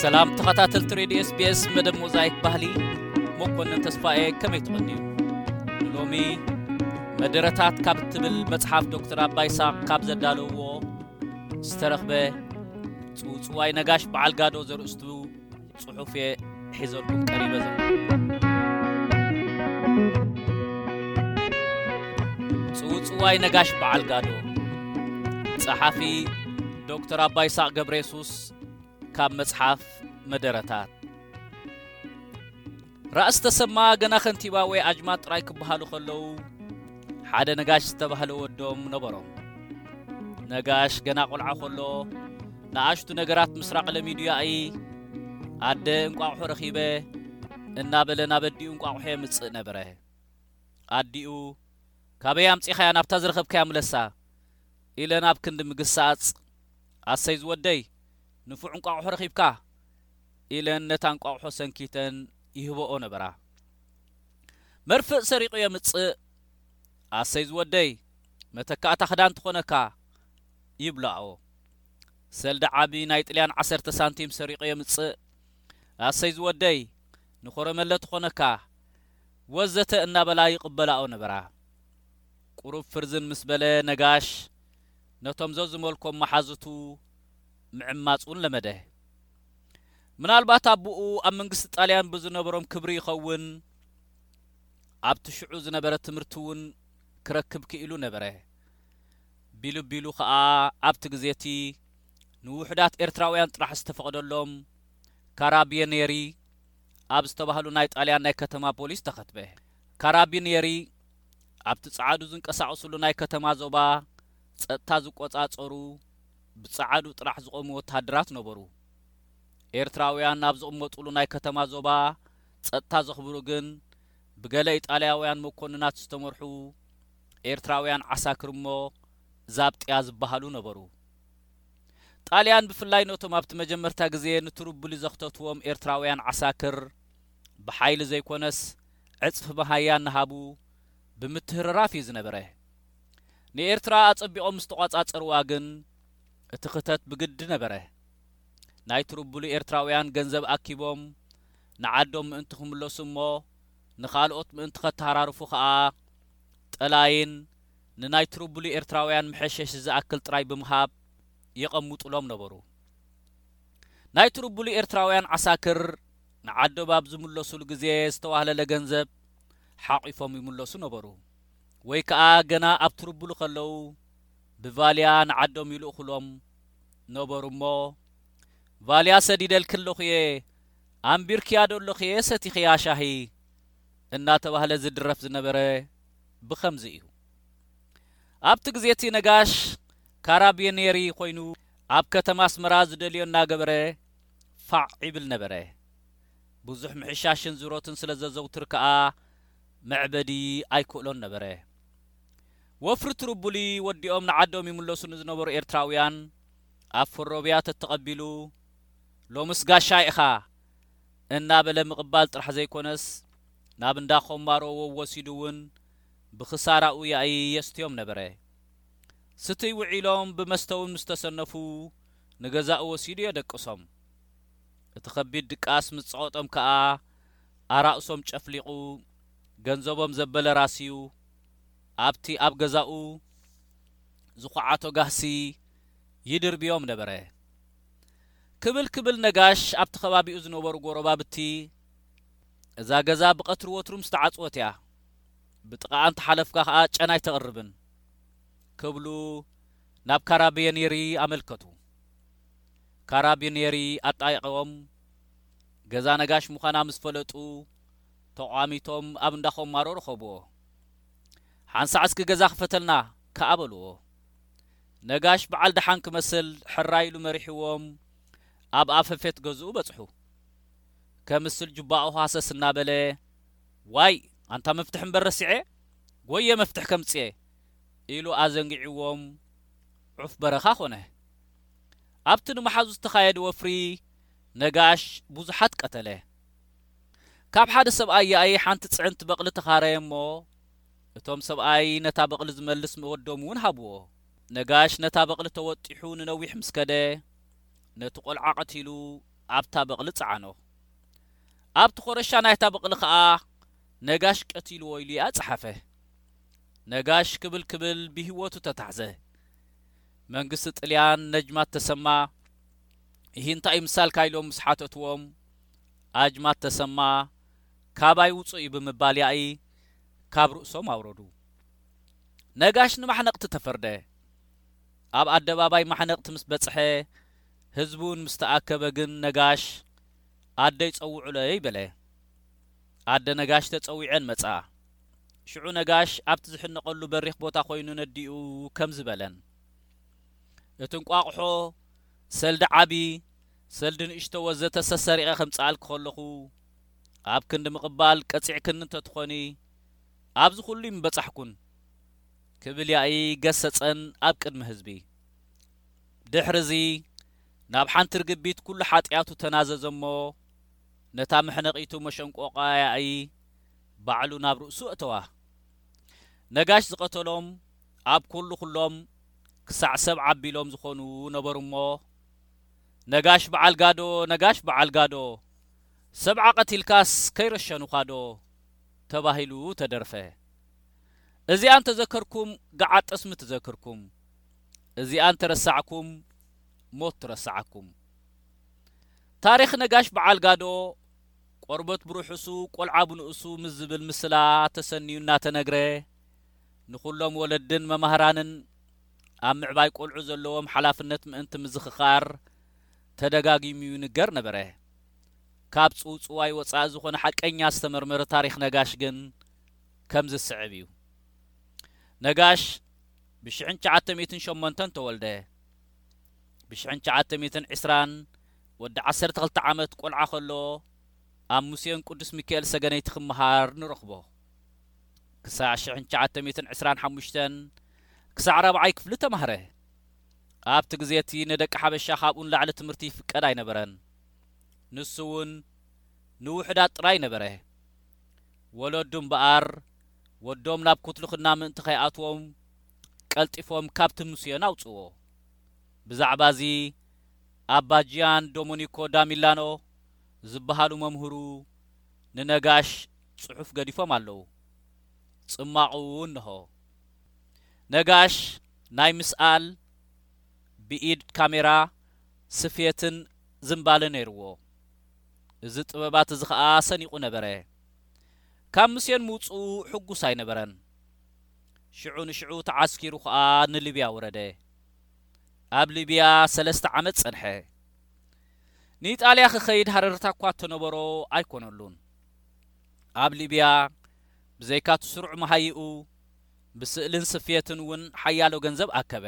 ሰላም ተኸታተልቲ ሬድዮ ኤስቢኤስ መደብ ሞዛይክ ባህሊ መኮንን ተስፋኤ ከመይ ትቐንዩ ንሎሚ መደረታት ካብ እትብል መጽሓፍ ዶክተር ኣባይ ሳቅ ካብ ዘዳለውዎ ዝተረኽበ ጽውጽዋይ ነጋሽ በዓል ጋዶ ዘርእስቱ ጽሑፍ እየ ሒዘልኩም ቀሪበ ዘሎ ጽውጽዋይ ነጋሽ በዓል ጋዶ ጸሓፊ ዶክተር ኣባ ይስቅ ገብረ የሱስ ካብ መጽሓፍ መደረታት ራእሲ ተሰማ ገና ከንቲባ ወይ ኣጅማጥ ጥራይ ክበሃሉ ከለዉ ሓደ ነጋሽ ዝተባህለ ወዶም ነበሮም። ነጋሽ ገና ቆልዓ ከሎ ንኣሽቱ ነገራት ምስራቕ ለሚዱ ያኢ ኣደ እንቋቑሖ ረኺበ እናበለ ናብ ኣዲኡ እንቋቑሖ የምጽእ ነበረ። ኣዲኡ ካበይ ኣምጺኻያ ናብታ ዝረኸብካያ ምለሳ ኢለን ኣብ ክንዲ ምግሳጽ ኣሰይ ዝወደይ ንፉዕ እንቋቑሖ ረኺብካ ኢለን ነታ እንቋቑሖ ሰንኪተን ይህበኦ ነበራ። መርፍእ ሰሪቑ የምጽእ፣ ኣሰይ ዝወደይ፣ መተካእታ ክዳን ትኾነካ፣ ይብላኦ። ሰልዲ ዓቢ ናይ ጥልያን ዓሰርተ ሳንቲም ሰሪቑ የምጽእ፣ ኣሰይ ዝወደይ፣ ንኮረመለ ትኾነካ፣ ወዘተ እናበላ ይቕበላኦ ነበራ። ቁሩብ ፍርዝን ምስ በለ ነጋሽ ነቶም ዘዝመልኮም መሓዙቱ ምዕማጽ እውን ለመደ። ምናልባት ኣቡኡ ኣብ መንግስቲ ጣልያን ብዝነበሮም ክብሪ ይኸውን ኣብቲ ሽዑ ዝነበረ ትምህርቲውን ክረክብ ክኢሉ ነበረ። ቢሉ ቢሉ ከኣ ኣብቲ ግዜቲ ንውሑዳት ኤርትራውያን ጥራሕ ዝተፈቕደሎም ካራቢየኔሪ ኣብ ዝተባህሉ ናይ ጣልያን ናይ ከተማ ፖሊስ ተኸትበ። ካራቢኔሪ ኣብቲ ጸዓዱ ዝንቀሳቕስሉ ናይ ከተማ ዞባ ጸጥታ ዝቆጻጸሩ፣ ብጸዓዱ ጥራሕ ዝቖሙ ወተሃደራት ነበሩ። ኤርትራውያን ኣብ ዝቕመጡሉ ናይ ከተማ ዞባ ጸጥታ ዘኽብሩ ግን ብገለ ኢጣልያውያን መኮንናት ዝተመርሑ ኤርትራውያን ዓሳክር እሞ ዛብጥያ ዝበሃሉ ነበሩ። ጣልያን ብፍላይ ነቶም ኣብቲ መጀመርታ ግዜ ንትሩቡሊ ዘኽተቱዎም ኤርትራውያን ዓሳክር ብሓይሊ ዘይኮነስ ዕጽፊ መሃያ እናሃቡ ብምትህርራፍ እዩ ዝነበረ። ንኤርትራ ኣጸቢቖም ምስ ተቖጻጸርዋ ግን እቲ ክተት ብግዲ ነበረ። ናይ ትሩብሉ ኤርትራውያን ገንዘብ ኣኪቦም ንዓዶም ምእንቲ ክምለሱ እሞ ንኻልኦት ምእንቲ ከተሃራርፉ ከኣ ጠላይን ንናይ ትሩብሉ ኤርትራውያን መሐሸሺ ዝኣክል ጥራይ ብምሃብ የቐምጡሎም ነበሩ። ናይ ትሩብሉ ኤርትራውያን ዓሳክር ንዓዶብ ኣብ ዝምለሱሉ ግዜ ዝተዋህለለ ገንዘብ ሓቚፎም ይምለሱ ነበሩ። ወይ ከኣ ገና ኣብ ትርቡሉ ከለዉ ብቫልያ ንዓዶም ይልእኹሎም ነበሩ እሞ፣ ቫልያ ሰዲደልኪ ኣለኹ'የ፣ ኣንቢርክያ'ዶ ኣለኽ'የ ሰቲኽያ ሻሂ? እናተባህለ ዝድረፍ ዝነበረ ብኸምዚ እዩ። ኣብቲ ግዜ'ቲ ነጋሽ ካራቢኔሪ ኮይኑ ኣብ ከተማ ኣስመራ ዝደልዮ እናገበረ ፋዕ ይብል ነበረ። ብዙሕ ምሕሻሽን ዝሮትን ስለ ዘዘውትር ከኣ፣ መዕበዲ ኣይክእሎን ነበረ። ወፍሪ ትርቡሊ ወዲኦም ንዓዶም ይምለሱ ንዝነበሩ ኤርትራውያን ኣብ ፈሮብያ ተተቐቢሉ ሎምስ ጋሻይ ኢኻ እናበለ ምቕባል ጥራሕ ዘይኮነስ ናብ እንዳ ኮማሮ ወወሲዱ እውን ብክሳራኡ ያኢ የስትዮም ነበረ። ስትይ ውዒሎም ብመስተውን ምስ ተሰነፉ ንገዛኡ ወሲዱ የደቅሶም። እቲ ከቢድ ድቃስ ምስ ጸቐጦም ከኣ ኣራእሶም ጨፍሊቑ ገንዘቦም ዘበለ ራስዩ ኣብቲ ኣብ ገዛኡ ዝኹዓቶ ጋህሲ ይድርብዮም ነበረ። ክብል ክብል ነጋሽ ኣብቲ ከባቢኡ ዝነበሩ ጎረባብቲ እዛ ገዛ ብቐትሪ ወትሩም ዝተዓጽወት'ያ፣ ብጥቓኣ እንተሓለፍካ ከኣ ጨና ኣይተቕርብን ክብሉ ናብ ካራቢየኔሪ ኣመልከቱ። ካራቢኔሪ ኣጣይቐዎም። ገዛ ነጋሽ ምዃና ምስ ፈለጡ ተቋሚቶም ኣብ እንዳ ኮማሮ ረኸቡዎ። ሓንሳዕ እስኪ ገዛ ክፈተልና ክኣ በሉዎ። ነጋሽ ብዓል ደሓን ክመስል ሕራይ ኢሉ መሪሑዎም ኣብ ኣፈፌት ገዝኡ በጽሑ። ከምስል ጁባኡ ሃሰስ እናበለ ዋይ ኣንታ መፍትሕ እምበር ረሲዐ ጎየ መፍትሕ ከምጽኤ ኢሉ ኣዘንጊዑዎም ዑፍ በረኻ ኮነ። ኣብቲ ንመሓዙ ዝተኻየደ ወፍሪ ነጋሽ ብዙሓት ቀተለ። ካብ ሓደ ሰብኣይ ያኢ ሓንቲ ጽዕንቲ በቕሊ ተኻረየ እሞ፣ እቶም ሰብኣይ ነታ በቕሊ ዝመልስ መወዶም'ውን ሃብዎ። ነጋሽ ነታ በቕሊ ተወጢሑ ንነዊሕ ምስ ከደ፣ ነቲ ቈልዓ ቀቲሉ ኣብታ በቕሊ ጸዓኖ። ኣብቲ ኮረሻ ናይታ በቕሊ ከኣ ነጋሽ ቀቲልዎ ኢሉ ያኢ ጸሓፈ። ነጋሽ ክብል ክብል ብህይወቱ ተታሕዘ። መንግስቲ ጥልያን ነጅማት ተሰማ፣ እሂ እንታይ እዩ ምሳልካ ኢሎም ምስ ሓተቱዎም፣ ኣጅማት ተሰማ ካባይ ውጹ እዩ ብምባል ያኢ ካብ ርእሶም ኣውረዱ። ነጋሽ ንማሕነቕቲ ተፈርደ። ኣብ ኣደባባይ ማሕነቕቲ ምስ በጽሐ፣ ህዝቢውን ምስ ተኣከበ ግን ነጋሽ ኣደይ ጸውዑለይ በለ። ኣደ ነጋሽ ተጸዊዐን መጻ። ሽዑ ነጋሽ ኣብቲ ዝሕነቐሉ በሪኽ ቦታ ኮይኑ ነዲኡ ከምዚ በለን፣ እቲ እንቋቑሖ፣ ሰልዲ ዓቢ፣ ሰልዲ ንእሽቶ ወዘተ ሰሰሪቐ ከምጽኣልኪ ከለኹ፣ ኣብ ክንዲ ምቕባል ቀጺዕክኒ እንተ ትኾኒ፣ ኣብዚ ኩሉይ ምበጻሕኩን። ክብል ያኢ ገሰጸን ኣብ ቅድሚ ህዝቢ። ድሕሪዚ ናብ ሓንቲ ርግቢት ኩሉ ሓጥያቱ ተናዘዘ'ሞ፣ ነታ መሕነቒቱ መሸንቆቛ ያኢ ባዕሉ ናብ ርእሱ ኣእተዋ። ነጋሽ ዝቐተሎም። ኣብ ኩሉ ኩሎም ክሳዕ ሰብ ዓቢሎም ዝኾኑ ነበሩሞ ነጋሽ በዓል ጋዶ ነጋሽ በዓል ጋዶ ሰብዓ ቀቲልካስ ከይረሸኑኻዶ ተባሂሉ ተደርፈ እዚኣ እንተዘከርኩም ገዓት ጠስሚ ትዘክርኩም እዚኣ እንተረሳዕኩም ሞት ትረስዓኩም ታሪኽ ነጋሽ በዓል ጋዶ ቆርበት ብሩሑሱ ቆልዓ ብንኡሱ ምስ ዝብል ምስላ ተሰንዩ እናተነግረ ንኹሎም ወለድን መማህራንን ኣብ ምዕባይ ቆልዑ ዘለዎም ሓላፍነት ምእንቲ ምዝኽኻር ተደጋጊሙ ይንገር ነበረ። ካብ ጽውጽዋይ ወጻኢ ዝኾነ ሓቀኛ ዝተመርመረ ታሪኽ ነጋሽ ግን ከምዚ ዝስዕብ እዩ። ነጋሽ ብ ሽሕን ትሽዓተ ሚእትን ሸሞንተን ተወልደ። ብ ሽሕን ትሽዓተ ሚእትን ዕስራን ወዲ ዓሰርተ ክልተ ዓመት ቆልዓ ከሎ ኣብ ሙስዮን ቅዱስ ሚካኤል ሰገነይቲ ክመሃር ንረኽቦ። ክሳዕ ሽሕን ትሽዓተ ሚእትን ዕስራን ሓሙሽተን ክሳዕ ራብዓይ ክፍሊ ተማህረ። ኣብቲ ግዜ እቲ ንደቂ ሓበሻ ካብኡ ንላዕሊ ትምህርቲ ይፍቀድ ኣይነበረን። ንሱ እውን ንውሑዳት ጥራይ ነበረ። ወለዱ እምበኣር ወዶም ናብ ኩትልክና ምእንቲ ከይኣትዎም ቀልጢፎም ካብቲ ምስዮን ኣውጽእዎ። ብዛዕባ እዚ ኣባ ጂያን ዶመኒኮ ዳ ሚላኖ ዝበሃሉ መምህሩ ንነጋሽ ጽሑፍ ገዲፎም ኣለዉ ጽማቑ እንሆ። ነጋሽ ናይ ምስኣል ብኢድ ካሜራ ስፍየትን ዝንባለ ነይርዎ። እዚ ጥበባት እዚ ከኣ ሰኒቑ ነበረ። ካብ ምስዮን ምውጽኡ ሕጉስ ኣይነበረን። ሽዑ ንሽዑ ተዓስኪሩ ከኣ ንሊብያ ወረደ። ኣብ ሊብያ ሰለስተ ዓመት ጸንሐ። ንኢጣልያ ክኸይድ ሃረርታ'ኳ እተነበሮ ኣይኮነሉን። ኣብ ሊብያ ብዘይካ'ቲ ስሩዕ መሃይኡ፣ ብስእልን ስፍየትን ውን ሓያሎ ገንዘብ ኣከበ።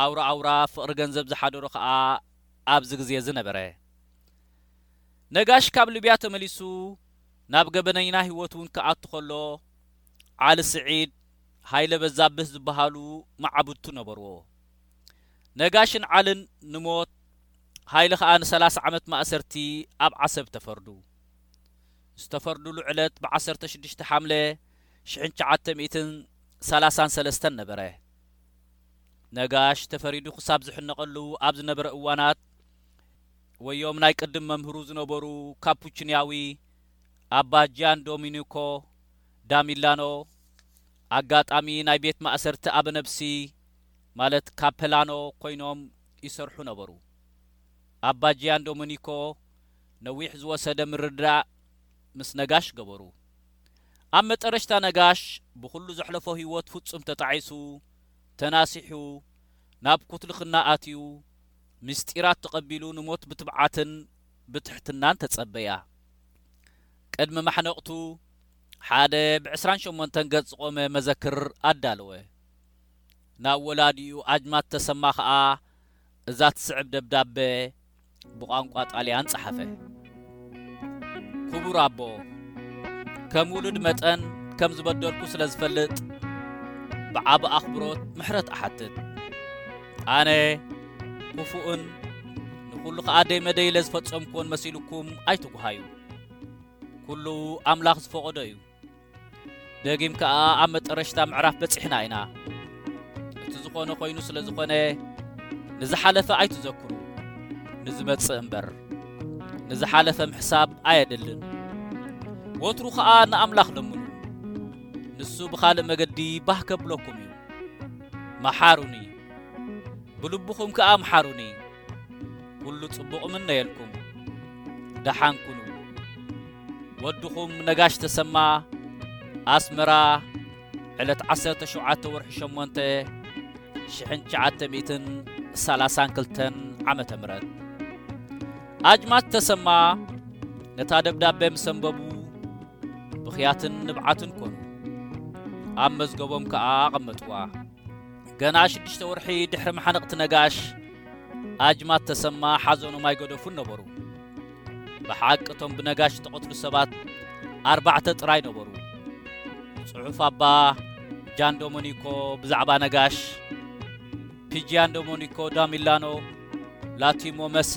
ኣውራ ኣውራ ፍቕሪ ገንዘብ ዝሓደሮ ከኣ ኣብዚ ግዜ'ዚ ነበረ። ነጋሽ ካብ ሊብያ ተመሊሱ ናብ ገበነይና ህይወት ውን ክኣቱ ከሎ፣ ዓሊ ስዒድ፣ ሃይለ በዛብህ ዝበሃሉ መዓብድቱ ነበርዎ። ነጋሽን ዓልን ንሞት። ሃይለ ከኣ ንሰላሳ ዓመት ማእሰርቲ ኣብ ዓሰብ ተፈርዱ። ዝተፈርዱሉ ዕለት ብዓሰርተ ሽዱሽተ ሓምለ ሽሕን ትሽዓተ ሚእትን ሰላሳን ሰለስተን ነበረ። ነጋሽ ተፈሪዱ ክሳብ ዝሕነቐሉ ኣብ ዝነበረ እዋናት ወዮም ናይ ቅድም መምህሩ ዝነበሩ ካፑችንያዊ ኣባ ጂያን ዶሚኒኮ ዳሚላኖ ኣጋጣሚ ናይ ቤት ማእሰርቲ ኣበነብሲ ማለት ካፐላኖ ኮይኖም ይሰርሑ ነበሩ። ኣብ ባጂያን ዶመኒኮ ነዊሕ ዝወሰደ ምርድዳእ ምስ ነጋሽ ገበሩ። ኣብ መጠረሽታ ነጋሽ ብኹሉ ዘሕለፎ ህይወት ፍጹም ተጣዒሱ፣ ተናሲሑ፣ ናብ ኩትልክና ኣትዩ፣ ምስጢራት ተቐቢሉ ንሞት ብትብዓትን ብትሕትናን ተጸበያ። ቅድሚ ማሕነቕቱ ሓደ ብዕስራን ሸሞንተን ገጽ ዝቖመ መዘክር ኣዳለወ። ናብ ወላዲኡ ኣጅማት ተሰማ ከኣ እዛ ትስዕብ ደብዳበ ብቋንቋ ጣልያን ጸሓፈ። ኩቡር ኣቦ፣ ከም ውሉድ መጠን ከም ዝበደልኩ ስለ ዝፈልጥ ብዓቢ ኣኽብሮት ምሕረት እሓትት። ኣነ ኩፉእን ንኹሉ ከኣ ደይ መደይ ኢለ ዝፈጸምኩዎን መሲሉኩም ኣይትጉሃዩ። ኩሉ ኣምላኽ ዝፈቐዶ እዩ። ደጊም ከኣ ኣብ መጠረሽታ ምዕራፍ በጺሕና ኢና። እቲ ዝኾነ ኮይኑ ስለ ዝኾነ ንዝሓለፈ ኣይትዘክሩ ንዝመጽእ እምበር። ንዝሓለፈ ምሕሳብ ኣየድልን። ወትሩ ከኣ ንኣምላኽ ለምኑ ንሱ ብኻልእ መገዲ ባህ ከብለኩም እዩ። መሓሩኒ ብልብኹም ከኣ ምሓሩኒ። ኩሉ ጽቡቕ እምነየልኩም። ደሓን ኩኑ። ወድኹም ነጋሽ ተሰማ ኣስመራ ዕለት ዓሰርተ ሸውዓተ ወርሒ ሸሞንተ ሽሕን ትሽዓተ ሚእትን ሰላሳን ክልተን ዓመተ ምረት ኣጅማት ተሰማ ነታ ደብዳቤ ምስ ኣንበቡ ብኽያትን ንብዓትን ኮኑ ኣብ መዝገቦም ከኣ ኣቐመጥዋ ገና ሽዱሽተ ወርሒ ድሕሪ መሓንቕቲ ነጋሽ ኣጅማት ተሰማ ሓዘኖም ኣይገደፉን ነበሩ። ብሓቂ እቶም ብነጋሽ ዝተቐትሉ ሰባት ኣርባዕተ ጥራይ ነበሩ። ጽሑፍ ኣባ ጃን ዶሞኒኮ ብዛዕባ ነጋሽ፣ ፒጂያን ዶሞኒኮ ዳ ሚላኖ፣ ላቲሞ መሰ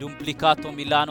ዱምፕሊካቶ ሚላኖ፣